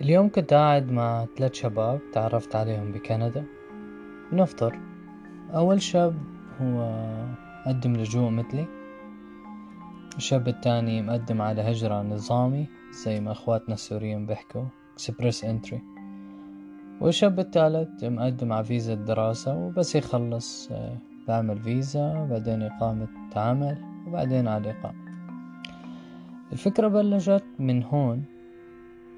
اليوم كنت قاعد مع ثلاث شباب تعرفت عليهم بكندا. نفطر. أول شاب هو قدم لجوء مثلي. الشاب التاني مقدم على هجرة نظامي زي ما أخواتنا السوريين بيحكوا Express Entry والشاب الثالث مقدم على فيزا الدراسة وبس يخلص آه، بعمل فيزا بعدين إقامة عمل وبعدين على الإقامة. الفكرة بلشت من هون.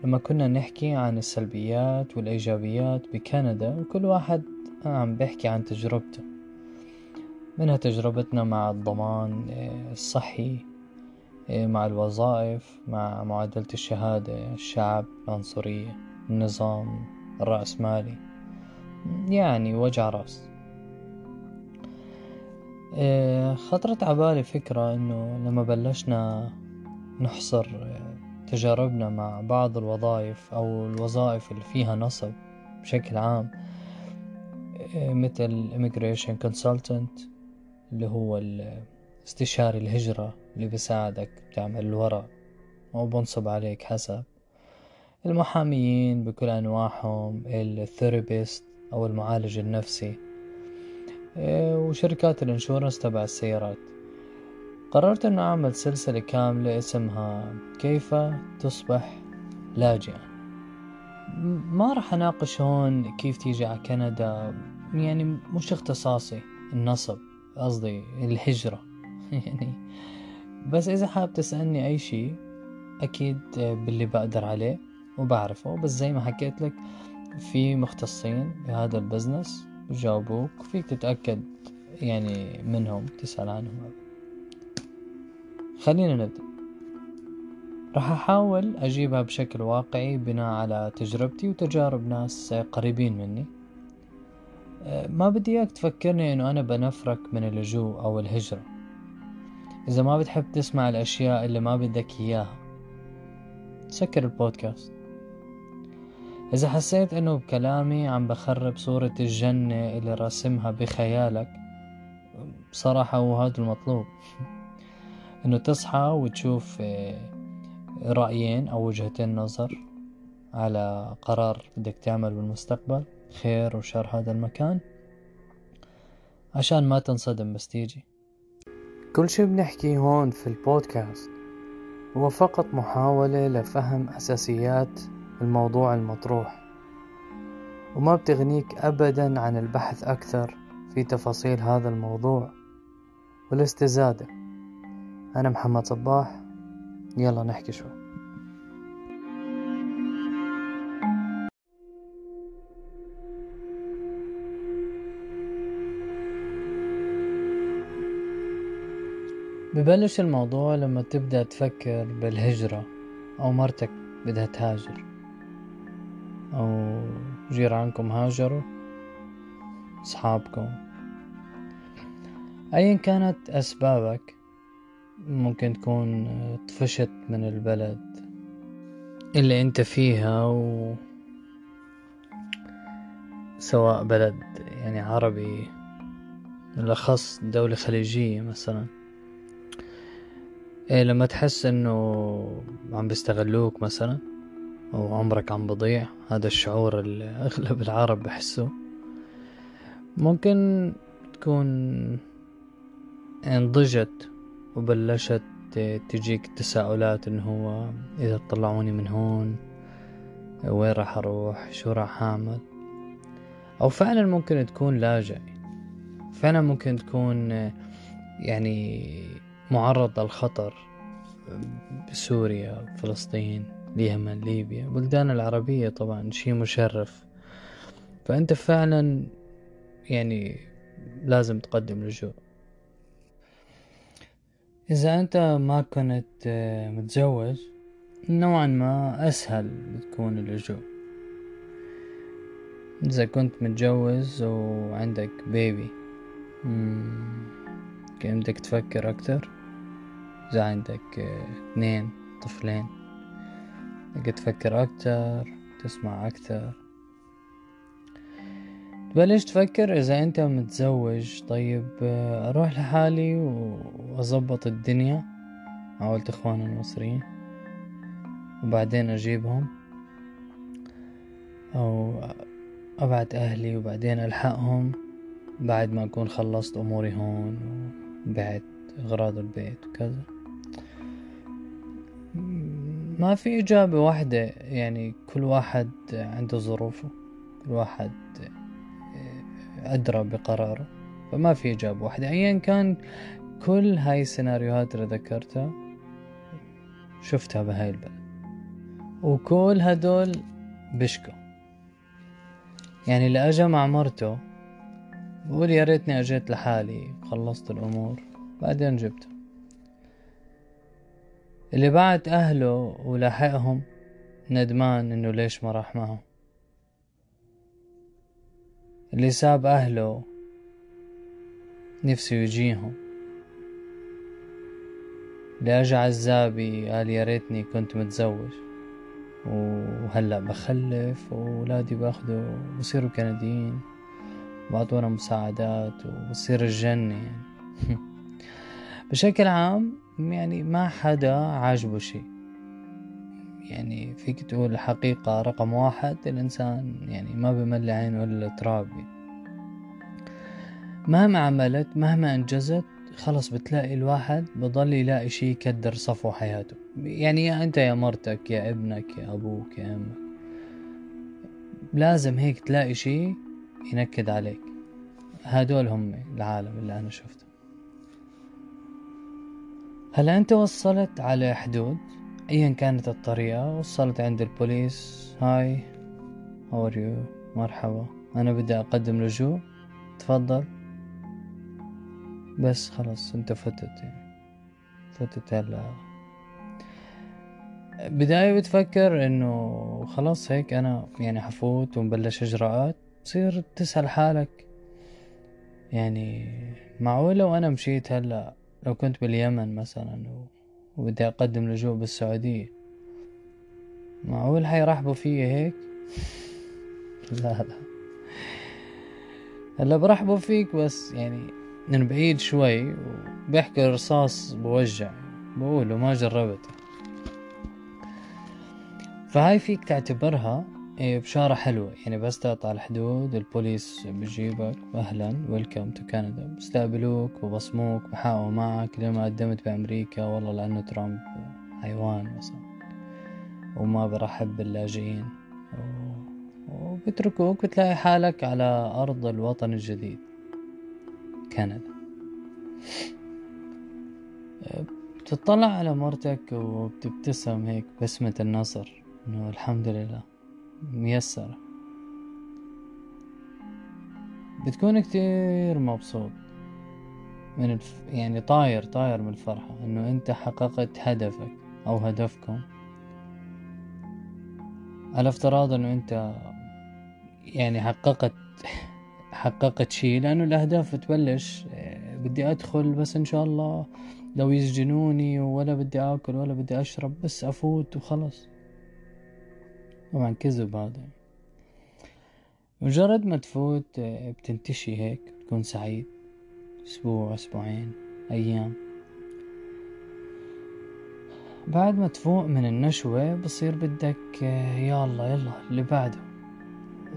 لما كنا نحكي عن السلبيات والإيجابيات بكندا وكل واحد عم بيحكي عن تجربته. منها تجربتنا مع الضمان آه، الصحي آه، مع الوظائف مع معادلة الشهادة الشعب العنصرية النظام الرأسمالي يعني وجع رأس. آه، خطرت عبالي فكرة إنه لما بلشنا نحصر تجاربنا مع بعض الوظائف أو الوظائف اللي فيها نصب بشكل عام مثل immigration consultant اللي هو استشاري الهجرة اللي بيساعدك تعمل الورق أو بنصب عليك حسب. المحاميين بكل أنواعهم الثيرابيست أو المعالج النفسي إيه، وشركات الانشورنس تبع السيارات. قررت أن أعمل سلسلة كاملة اسمها كيف تصبح لاجئا. ما راح أناقش هون كيف تيجي على كندا يعني مش اختصاصي النصب قصدي الهجرة. يعني بس إذا حاب تسألني أي شي أكيد باللي بقدر عليه وبعرفه. بس زي ما حكيت لك في مختصين بهذا البزنس بجاوبوك وفيك تتأكد يعني منهم تسأل عنهم. خلينا نبدأ. راح أحاول أجيبها بشكل واقعي بناء على تجربتي وتجارب ناس قريبين مني. ما بدي إياك تفكرني إنه أنا بنفرك من اللجوء أو الهجرة. إذا ما بتحب تسمع الأشياء اللي ما بدك إياها سكر البودكاست. إذا حسيت إنه بكلامي عم بخرب صورة الجنة اللي راسمها بخيالك بصراحة هو هذا المطلوب. إنه تصحى وتشوف آه، رأيين أو وجهتين نظر على قرار بدك تعمل بالمستقبل خير وشر هذا المكان عشان ما تنصدم بس تيجي. كل شي بنحكي هون في البودكاست هو فقط محاولة لفهم أساسيات الموضوع المطروح وما بتغنيك أبدا عن البحث أكثر في تفاصيل هذا الموضوع والاستزادة. أنا محمد صباح. يلا نحكي شوي. ببلش الموضوع لما تبدأ تفكر بالهجرة أو مرتك بدها تهاجر. أو جيرانكم هاجروا؟ أصحابكم. أيا كانت أسبابك ممكن تكون طفشت من البلد اللي أنت فيها و سواء بلد يعني عربي بالأخص دولة خليجية مثلا. إيه لما تحس إنه عم بيستغلوك مثلا أو عمرك عم بضيع هذا الشعور اللي أغلب العرب بحسه. ممكن تكون انضجت وبلشت تجيك تساؤلات انه هو إذا طلعوني من هون وين راح أروح؟ شو راح أعمل؟ أو فعلا ممكن تكون لاجئ. فعلا ممكن تكون يعني معرض للخطر بسوريا فلسطين اليمن ليبيا بلدان العربية طبعا شي مشرف. فأنت فعلا يعني لازم تقدم لجوء. إذا أنت ما كنت متزوج نوعا ما أسهل بتكون اللجوء إذا كنت متجوز وعندك بيبي كان بدك تفكر أكتر. إذا عندك اثنين طفلين بدك تفكر أكتر تسمع أكتر. تبلش تفكر إذا أنت متزوج طيب أروح لحالي وأظبط الدنيا ولد إخواني المصريين وبعدين أجيبهم أو أبعت أهلي وبعدين ألحقهم بعد ما أكون خلصت أموري هون وبعت أغراض البيت وكذا. ما في إجابة واحدة يعني كل واحد عنده ظروفه كل واحد أدرى بقراره فما في إجابة واحدة. أيا كان كل هاي السيناريوهات اللي ذكرتها شفتها بهاي البلد. وكل هدول بشكوا. يعني اللي أجا مع مرته بقول يا ريتني أجيت لحالي خلصت الأمور بعدين جبته. اللي بعت أهله ولاحقهم ندمان إنه ليش ما راح معهم. اللي ساب أهله. نفسه يجيهم. اللي أجا عزابي قال يا ريتني كنت متزوج. وهلأ بخلف وولادي باخدوا بصيروا كنديين. بعطونا مساعدات وبصير الجنة يعني. بشكل عام يعني ما حدا عاجبه شي يعني فيك تقول الحقيقة رقم واحد الإنسان يعني ما بمل عينه إلا التراب مهما عملت مهما أنجزت خلص بتلاقي الواحد بضل يلاقي شي يكدر صفو حياته. يعني يا أنت يا مرتك يا ابنك يا أبوك يا أمك. لازم هيك تلاقي شي ينكد عليك. هدول هم العالم اللي أنا شفته. هلا أنت وصلت على حدود أيا كانت الطريقة وصلت عند البوليس. هاي هاو مرحبا. أنا بدي أقدم لجوء تفضل. بس خلاص أنت فتت يعني. فتت هلا. بداية بتفكر إنه خلاص هيك أنا يعني حفوت ومبلش إجراءات. بصير تسأل حالك. يعني معقول لو أنا مشيت هلا؟ لو كنت باليمن مثلا وبدي أقدم لجوء بالسعودية معقول حيرحبوا فيي هيك؟ لا لا. هلا برحبوا فيك بس يعني من بعيد شوي وبيحكي الرصاص بوجع. بقوله ما جربته. فهاي فيك تعتبرها بشارة حلوة. يعني بس تقطع الحدود البوليس بجيبك أهلا ويلكم تو كندا بستقبلوك وبصموك بحققوا معك. لما قدمت بأمريكا؟ والله لأنه ترامب حيوان مثلا. وما برحب باللاجئين. وبتركوك بتلاقي حالك على أرض الوطن الجديد. كندا بتطلع على مرتك وبتبتسم هيك بسمة النصر. إنه الحمد لله. ميسرة بتكون كتير مبسوط من الف... يعني طاير طاير من الفرحة إنه أنت حققت هدفك أو هدفكم. على افتراض إنه أنت يعني حققت حققت شي لأنه الأهداف بتبلش آه، بدي أدخل بس إن شاء الله لو يسجنوني ولا بدي آكل ولا بدي أشرب بس أفوت وخلص. طبعا كذب هذا مجرد ما تفوت آه، بتنتشي هيك بتكون سعيد. أسبوع أسبوعين أيام. بعد ما تفوق من النشوة بصير بدك آه، يلا يلا اللي بعده.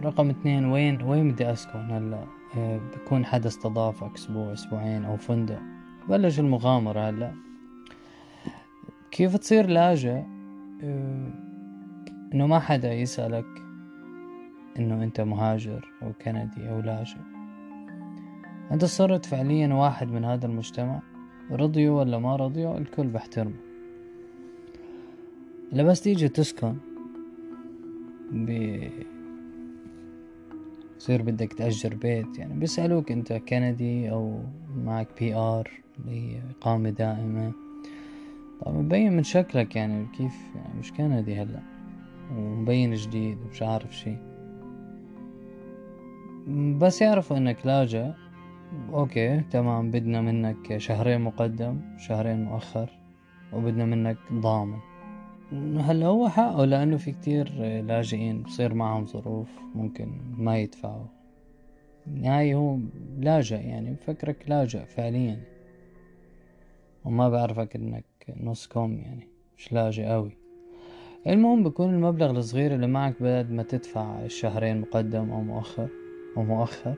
رقم اثنين وين وين بدي أسكن هلا؟ آه، بكون حدا استضافك أسبوع أسبوعين أو فندق. بلش المغامرة هلا. كيف تصير لاجئ؟ إنه ما حدا يسألك إنه أنت مهاجر أو كندي أو لاجئ أنت صرت فعليا واحد من هذا المجتمع رضيوا ولا ما رضيوا الكل بحترمه. بس تيجي تسكن ب تصير بدك تأجر بيت يعني بيسألوك أنت كندي أو معك PR اللي هي إقامة دائمة. طبعا مبين من شكلك يعني كيف يعني مش كندي هلأ. ومبين جديد ومش عارف شي. بس يعرفوا إنك لاجئ. أوكي تمام. بدنا منك شهرين مقدم شهرين مؤخر وبدنا منك ضامن. هلأ هو حقه لأنه في كتير لاجئين بصير معهم ظروف ممكن ما يدفعوا. نهاية هو لاجئ يعني بفكرك لاجئ فعليا. وما بعرفك إنك نص كوم يعني مش لاجئ أوي. المهم بكون المبلغ الصغير اللي معك بعد ما تدفع الشهرين مقدم أو مؤخر أو مؤخر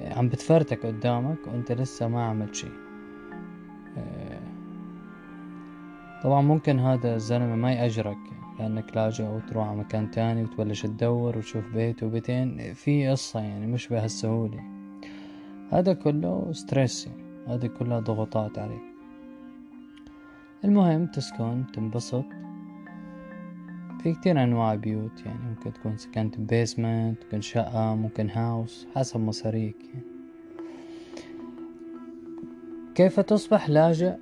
عم بتفرتك قدامك وأنت لسه ما عملت شي طبعا ممكن هذا الزلمة ما يأجرك لأنك لاجئ وتروح على مكان تاني وتبلش تدور وتشوف بيت وبيتين. في قصة يعني مش بهالسهولة. هذا كله stress يعني. هذا كلها ضغوطات عليك. المهم تسكن تنبسط. في كتير أنواع بيوت يعني ممكن تكون سكنت basement ممكن شقة ممكن house حسب مصاريك يعني. كيف تصبح لاجئ؟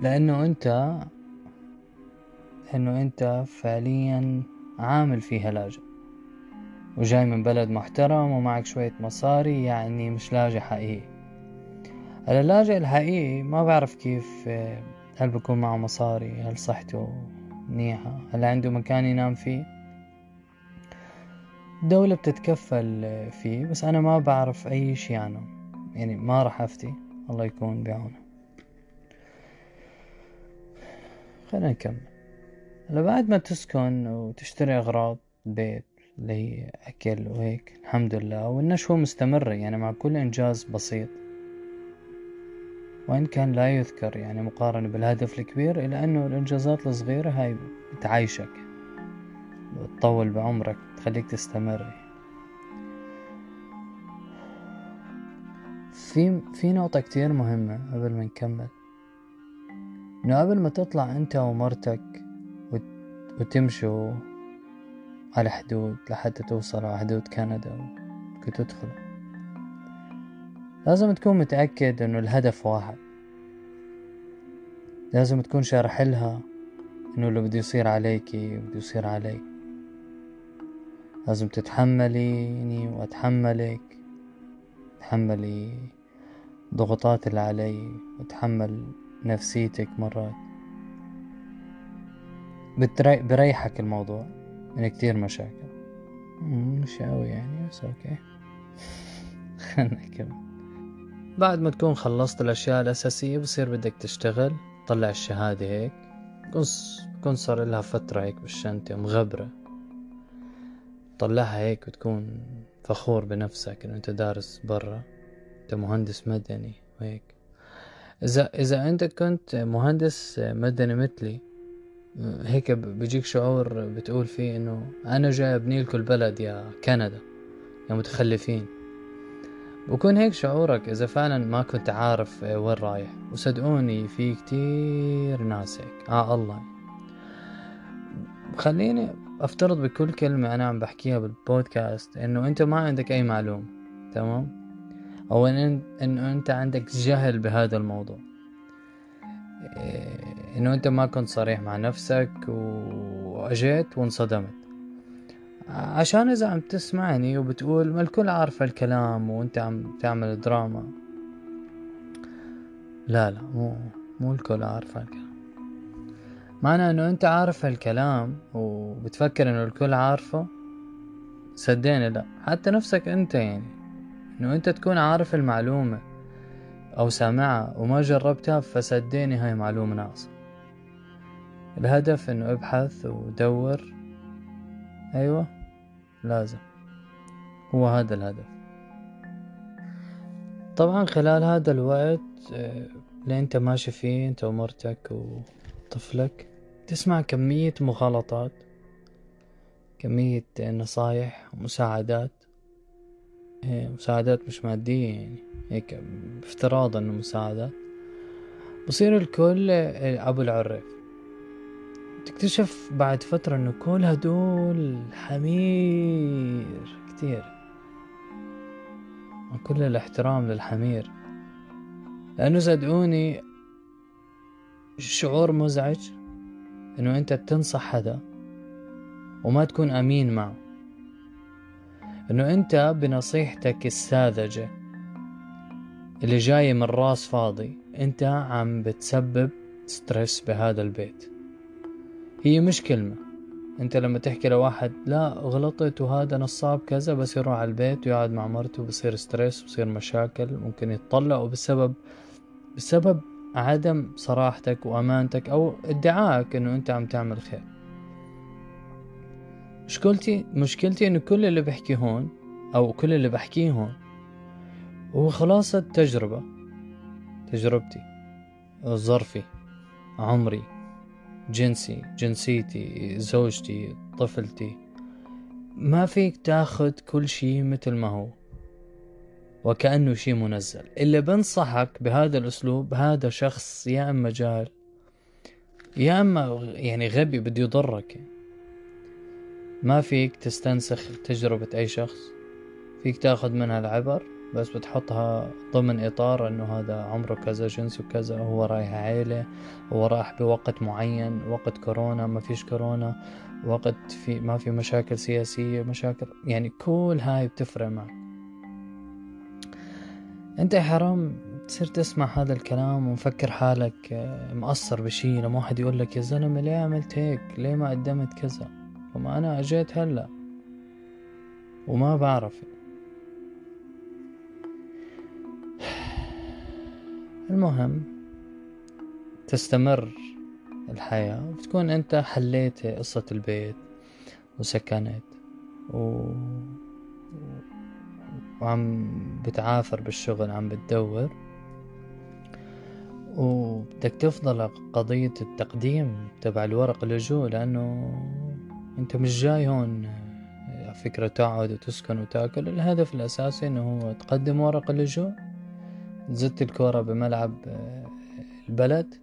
لأنه أنت إنه أنت فعليا عامل فيها لاجئ. وجاي من بلد محترم ومعك شوية مصاري يعني مش لاجئ حقيقي. اللاجئ الحقيقي ما بعرف كيف هل بكون معه مصاري؟ هل صحته منيحة؟ هل عنده مكان ينام فيه؟ الدولة بتتكفل فيه بس أنا ما بعرف أي شي عنه. يعني ما راح أفتي. الله يكون بعونه. خلينا نكمل. هلا بعد ما تسكن وتشتري أغراض بيت اللي هي أكل وهيك الحمد لله. والنشوة مستمرة يعني مع كل إنجاز بسيط. وإن كان لا يذكر يعني مقارنة بالهدف الكبير إلا أنه الإنجازات الصغيرة هاي بتعيشك بتطول بعمرك تخليك تستمر. في في نقطة كتير مهمة قبل ما نكمل. إنه قبل ما تطلع أنت ومرتك وتمشوا على حدود لحتى توصلوا على حدود كندا وتدخلوا لازم تكون متأكد إنه الهدف واحد. لازم تكون شارح لها إنه اللي بده يصير عليكي بده يصير علي. لازم تتحمليني وأتحملك. تحملي ضغوطات اللي علي وتحمل نفسيتك مرات. بريحك الموضوع من كتير مشاكل. مش قوي يعني بس أوكي. خلنا نكمل. بعد ما تكون خلصت الأشياء الأساسية بصير بدك تشتغل طلع الشهادة هيك بكون صار لها فترة هيك بالشنطة مغبرة. طلعها هيك بتكون فخور بنفسك إنه أنت دارس برا أنت مهندس مدني وهيك. اذا إذا أنت كنت مهندس مدني مثلي هيك بيجيك شعور بتقول فيه إنه أنا جاي ابني لكم البلد يا كندا يا متخلفين. بكون هيك شعورك إذا فعلا ما كنت عارف وين رايح. وصدقوني في كتير ناس هيك. آه الله. خليني أفترض بكل كلمة أنا عم بحكيها بالبودكاست إنه أنت ما عندك أي معلومة تمام؟ أو إن إنه أنت عندك جهل بهذا الموضوع. إيه، إنه أنت ما كنت صريح مع نفسك وأجيت وانصدمت. عشان إذا عم تسمعني وبتقول ما الكل عارفة الكلام وأنت عم تعمل دراما. لا لا مو مو الكل عارفة الكلام معنى إنه أنت عارف الكلام وبتفكر إنه الكل عارفه؟ صدقني لا. حتى نفسك أنت يعني إنه أنت تكون عارف المعلومة أو سامعها وما جربتها فصدقني هاي معلومة ناقصة. الهدف إنه أبحث ودور. أيوه. لازم. هو هذا الهدف. طبعا خلال هذا الوقت آه، اللي أنت ماشي فيه أنت ومرتك وطفلك تسمع كمية مغالطات كمية نصايح ومساعدات آه، مساعدات مش مادية يعني هيك بافتراض إنه مساعدات. بصير الكل آه، أبو العرف. تكتشف بعد فترة إنه كل هدول حمير كتير. كل الاحترام للحمير. لأنه صدقوني شعور مزعج إنه أنت تنصح حدا وما تكون أمين معه. إنه أنت بنصيحتك الساذجة اللي جاية من راس فاضي أنت عم بتسبب stress بهذا البيت. هي مش كلمة. انت لما تحكي لواحد لا غلطت وهذا نصاب كذا. بس يروح على البيت ويقعد مع مرته بصير stress بصير مشاكل ممكن يتطلقوا بسبب بسبب عدم صراحتك وأمانتك أو ادعائك إنه أنت عم تعمل خير. مشكلتي مشكلتي إنه كل اللي بحكي هون أو كل اللي بحكيه هون هو خلاصة تجربة تجربتي ظرفي عمري جنسي جنسيتي زوجتي طفلتي. ما فيك تاخد كل شي مثل ما هو وكأنه شي منزل. اللي بنصحك بهذا الأسلوب هذا شخص يا إما جاهل يا إما يعني غبي بده يضرك. ما فيك تستنسخ تجربة أي شخص فيك تاخد منها العبر بس بتحطها ضمن إطار إنه هذا عمره كذا جنسه كذا هو رايح عيلة هو راح بوقت معين وقت كورونا ما فيش كورونا وقت في ما في مشاكل سياسية مشاكل يعني كل هاي بتفرق معك. أنت يا حرام تصير تسمع هذا الكلام ومفكر حالك آه، مقصر بشي لما واحد يقول لك يا زلمة ليه عملت هيك؟ ليه ما قدمت كذا؟ وما أنا أجيت هلأ. وما بعرف. المهم تستمر الحياة وتكون أنت حليت قصة البيت وسكنت و... وعم بتعافر بالشغل عم بتدور. وبدك تفضل قضية التقديم تبع الورق اللجوء لأنه أنت مش جاي هون فكرة تقعد وتسكن وتأكل. الهدف الأساسي أنه هو تقدم ورق اللجوء تزت الكرة بملعب البلد.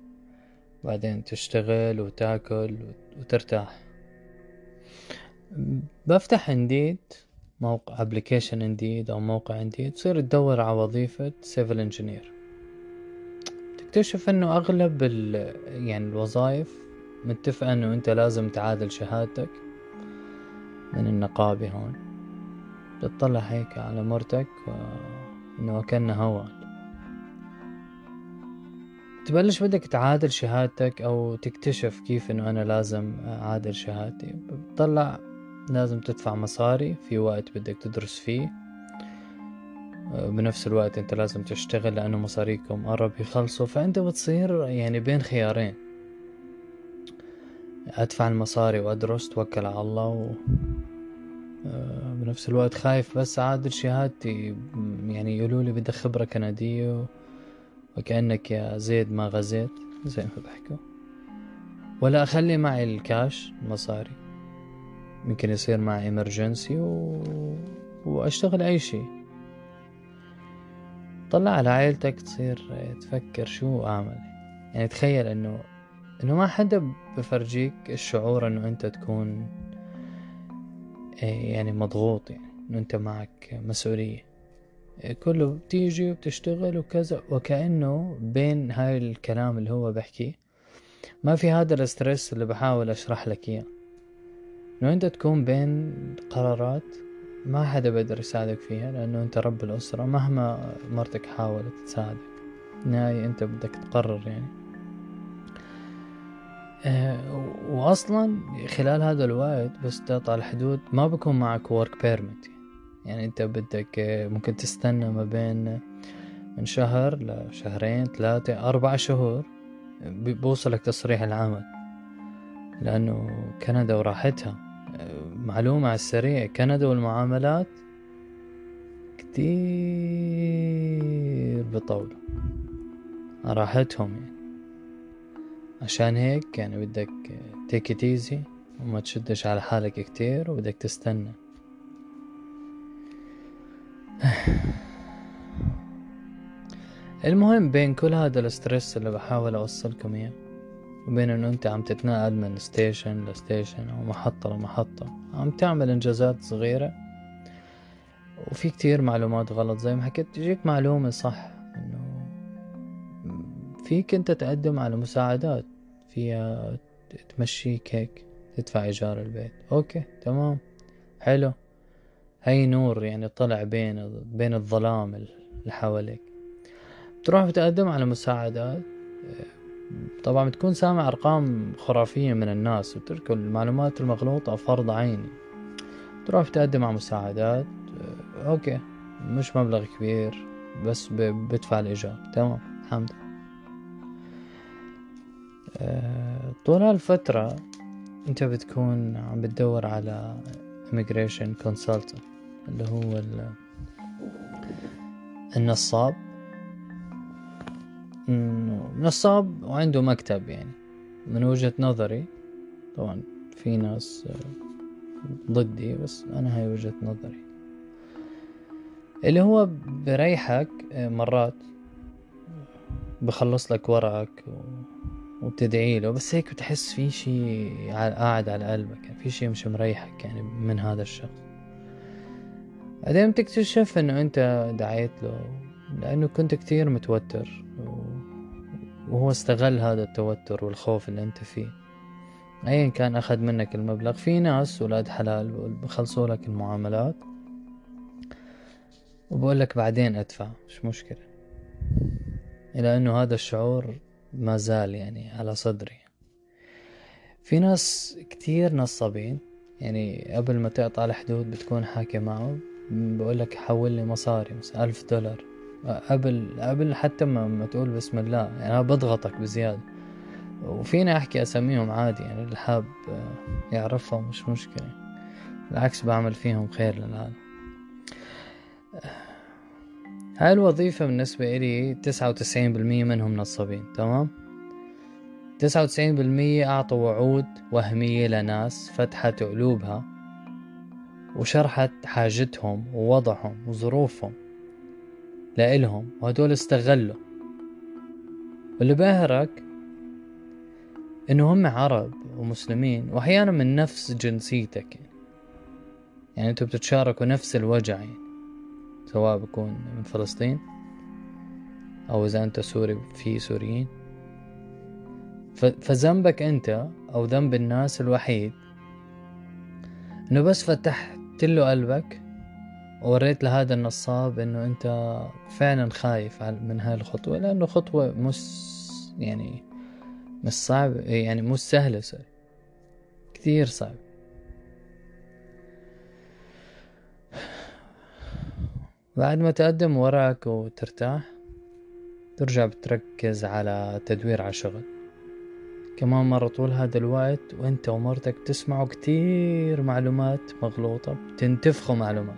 بعدين تشتغل وتاكل وترتاح. بفتح Indeed موقع application Indeed أو موقع Indeed تصير تدور على وظيفة civil engineer تكتشف إنه أغلب ال يعني الوظائف متفقة إنه أنت لازم تعادل شهادتك من النقابة هون. تطلع هيك على مرتك إنه كأنه هوى تبلش بدك تعادل شهادتك أو تكتشف كيف إنه أنا لازم أعادل شهادتي. بتطلع لازم تدفع مصاري في وقت بدك تدرس فيه. بنفس الوقت أنت لازم تشتغل لأنه مصاريكم قرب يخلصوا. فأنت بتصير يعني بين خيارين. أدفع المصاري وأدرس توكل على الله و بنفس الوقت خايف بس أعادل شهادتي. يعني يقولوا لي بدك خبرة كندية وكأنك يا زيد ما غزيت. زي ما بحكوا ولا أخلي معي الكاش المصاري ممكن يصير معي إمرجنسي و... وأشتغل أي شي طلع على عائلتك تصير تفكر شو أعمل. يعني تخيل إنه إنه ما حدا بفرجيك الشعور إنه أنت تكون إيه، يعني مضغوط يعني إنه أنت معك مسؤولية. كله بتيجي وبتشتغل وكذا وكأنه بين هاي الكلام اللي هو بحكيه ما في هذا الاسترس اللي بحاول أشرح لك إياه. إنه أنت تكون بين قرارات ما حدا بقدر يساعدك فيها لأنه أنت رب الأسرة مهما مرتك حاولت تساعدك. نهاية أنت بدك تقرر يعني. أه واصلا خلال هذا الوقت بس تقطع الحدود ما بكون معك ورك بيرمت يعني انت بدك ممكن تستنى ما بين من شهر لشهرين ثلاثة أربع شهور بوصلك تصريح العمل. لأنه كندا وراحتها. معلومة على السريع كندا والمعاملات كتير بطولوا راحتهم يعني. عشان هيك يعني بدك take easy وما تشدش على حالك كتير وبدك تستنى. المهم بين كل هذا ال stress اللي بحاول أوصلكم إياه وبين إنه أنت عم تتنقل من station ل station أو محطة لمحطة عم تعمل إنجازات صغيرة. وفي كتير معلومات غلط زي ما حكيت تجيك معلومة صح إنه فيك أنت تقدم على مساعدات فيها تمشيك هيك تدفع إيجار البيت. أوكي تمام حلو. هاي نور يعني طلع بين بين الظلام اللي حواليك. بتروح بتقدم على مساعدات طبعا بتكون سامع أرقام خرافية من الناس وترك المعلومات المغلوطة فرض عيني. تروح بتقدم على مساعدات أوكي مش مبلغ كبير بس بدفع الإيجار تمام الحمد آه، طول هالفترة أنت بتكون عم بتدور على immigration consultant. اللي هو النصاب. نصاب وعنده مكتب يعني. من وجهة نظري طبعا في ناس آه، ضدي بس أنا هاي وجهة نظري. اللي هو بريحك آه، مرات بخلص لك ورقك وبتدعي له بس هيك بتحس في شي قاعد على قلبك يعني في شي مش مريحك يعني من هذا الشخص. بعدين بتكتشف إنه أنت دعيت له لأنه كنت كتير متوتر وهو استغل هذا التوتر والخوف اللي أنت فيه. ايا كان أخذ منك المبلغ في ناس ولاد حلال بخلصوا لك المعاملات. وبقول لك بعدين أدفع مش مشكلة. إلى إنه هذا الشعور ما زال يعني على صدري. في ناس كتير نصابين يعني قبل ما تقطع الحدود بتكون حاكي معه بقول لك حول لي مصاري مثلا ألف دولار. قبل قبل حتى ما, ما تقول بسم الله يعني أنا بضغطك بزيادة. وفينا أحكي أسميهم عادي يعني اللي حاب يعرفهم مش مشكلة. بالعكس بعمل فيهم خير للعالم. هاي الوظيفة بالنسبة إلي تسعة وتسعين بالمية منهم نصابين تمام؟ تسعة وتسعين بالمية أعطوا وعود وهمية لناس فتحت قلوبها. وشرحت حاجتهم ووضعهم وظروفهم لإلهم وهدول استغلوا. واللي بهرك إنه هم عرب ومسلمين وأحيانا من نفس جنسيتك. يعني, يعني أنتوا بتتشاركوا نفس الوجع يعني سواء بكون من فلسطين أو إذا أنت سوري في سوريين. فذنبك أنت أو ذنب الناس الوحيد إنه بس فتحت له قلبك ووريت لهذا النصاب إنه أنت فعلا خايف من هاي الخطوة لأنه خطوة مش يعني مش صعب يعني مش سهلة كثير صعب. بعد ما تقدم ورقك وترتاح ترجع بتركز على تدوير على شغل. كمان مرة طول هذا الوقت وانت ومرتك تسمعوا كتير معلومات مغلوطة بتنتفخوا معلومات.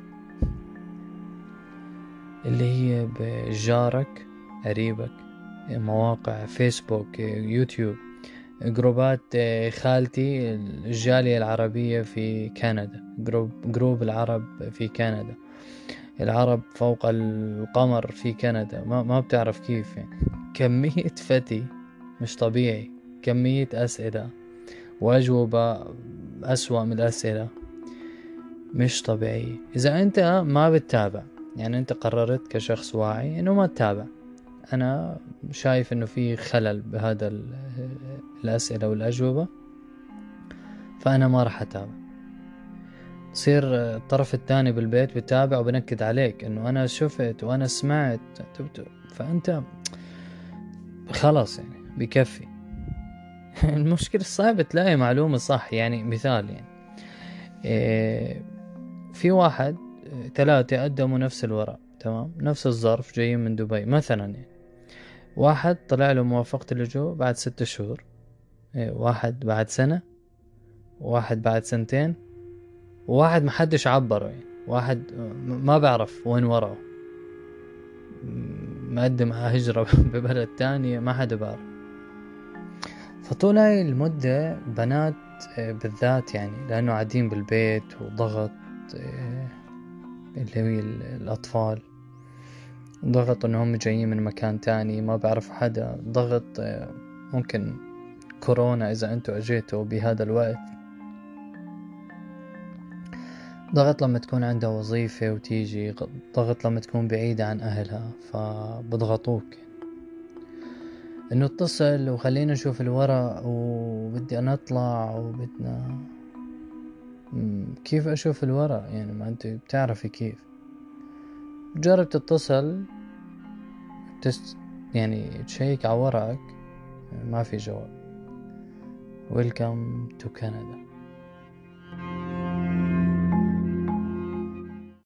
اللي هي بجارك قريبك مواقع فيسبوك يوتيوب جروبات خالتي الجالية العربية في كندا جروب, جروب العرب في كندا. العرب فوق القمر في كندا ما, ما بتعرف كيف يعني. كمية فتي مش طبيعي. كمية أسئلة. وأجوبة أسوأ من الأسئلة. مش طبيعية إذا أنت ما بتتابع يعني أنت قررت كشخص واعي إنه ما تتابع. أنا شايف إنه في خلل بهذا الأسئلة والأجوبة فأنا ما راح أتابع. تصير الطرف الثاني بالبيت بتابع وبنكد عليك إنه أنا شفت وأنا سمعت. فأنت خلاص يعني بكفي. المشكلة صعب تلاقي معلومة صح يعني مثال يعني. إيه في واحد ثلاثة قدموا نفس الورق تمام؟ نفس الظرف جايين من دبي مثلا يعني. واحد طلع له موافقة اللجوء بعد ست شهور. إيه واحد بعد سنة واحد بعد سنتين وواحد محدش عبره يعني. واحد ما بعرف وين وراه. مقدم هجرة ببلد تانية ما حدا بعرف. فطول هاي المدة بنات آه، بالذات يعني لأنه قاعدين بالبيت وضغط آه، اللي هي الأطفال. ضغط إنهم جايين من مكان تاني ما بعرفوا حدا. ضغط آه، ممكن كورونا إذا أنتوا أجيتوا بهذا الوقت. ضغط لما تكون عندها وظيفة وتيجي ضغط لما تكون بعيدة عن أهلها فبضغطوك. إنه اتصل وخلينا نشوف الورق وبدي أنا أطلع وبدنا كيف أشوف الورق؟ يعني ما أنت بتعرفي كيف. جرب تتصل تست يعني تشيك على ورقك ما في جواب. ويلكم تو كندا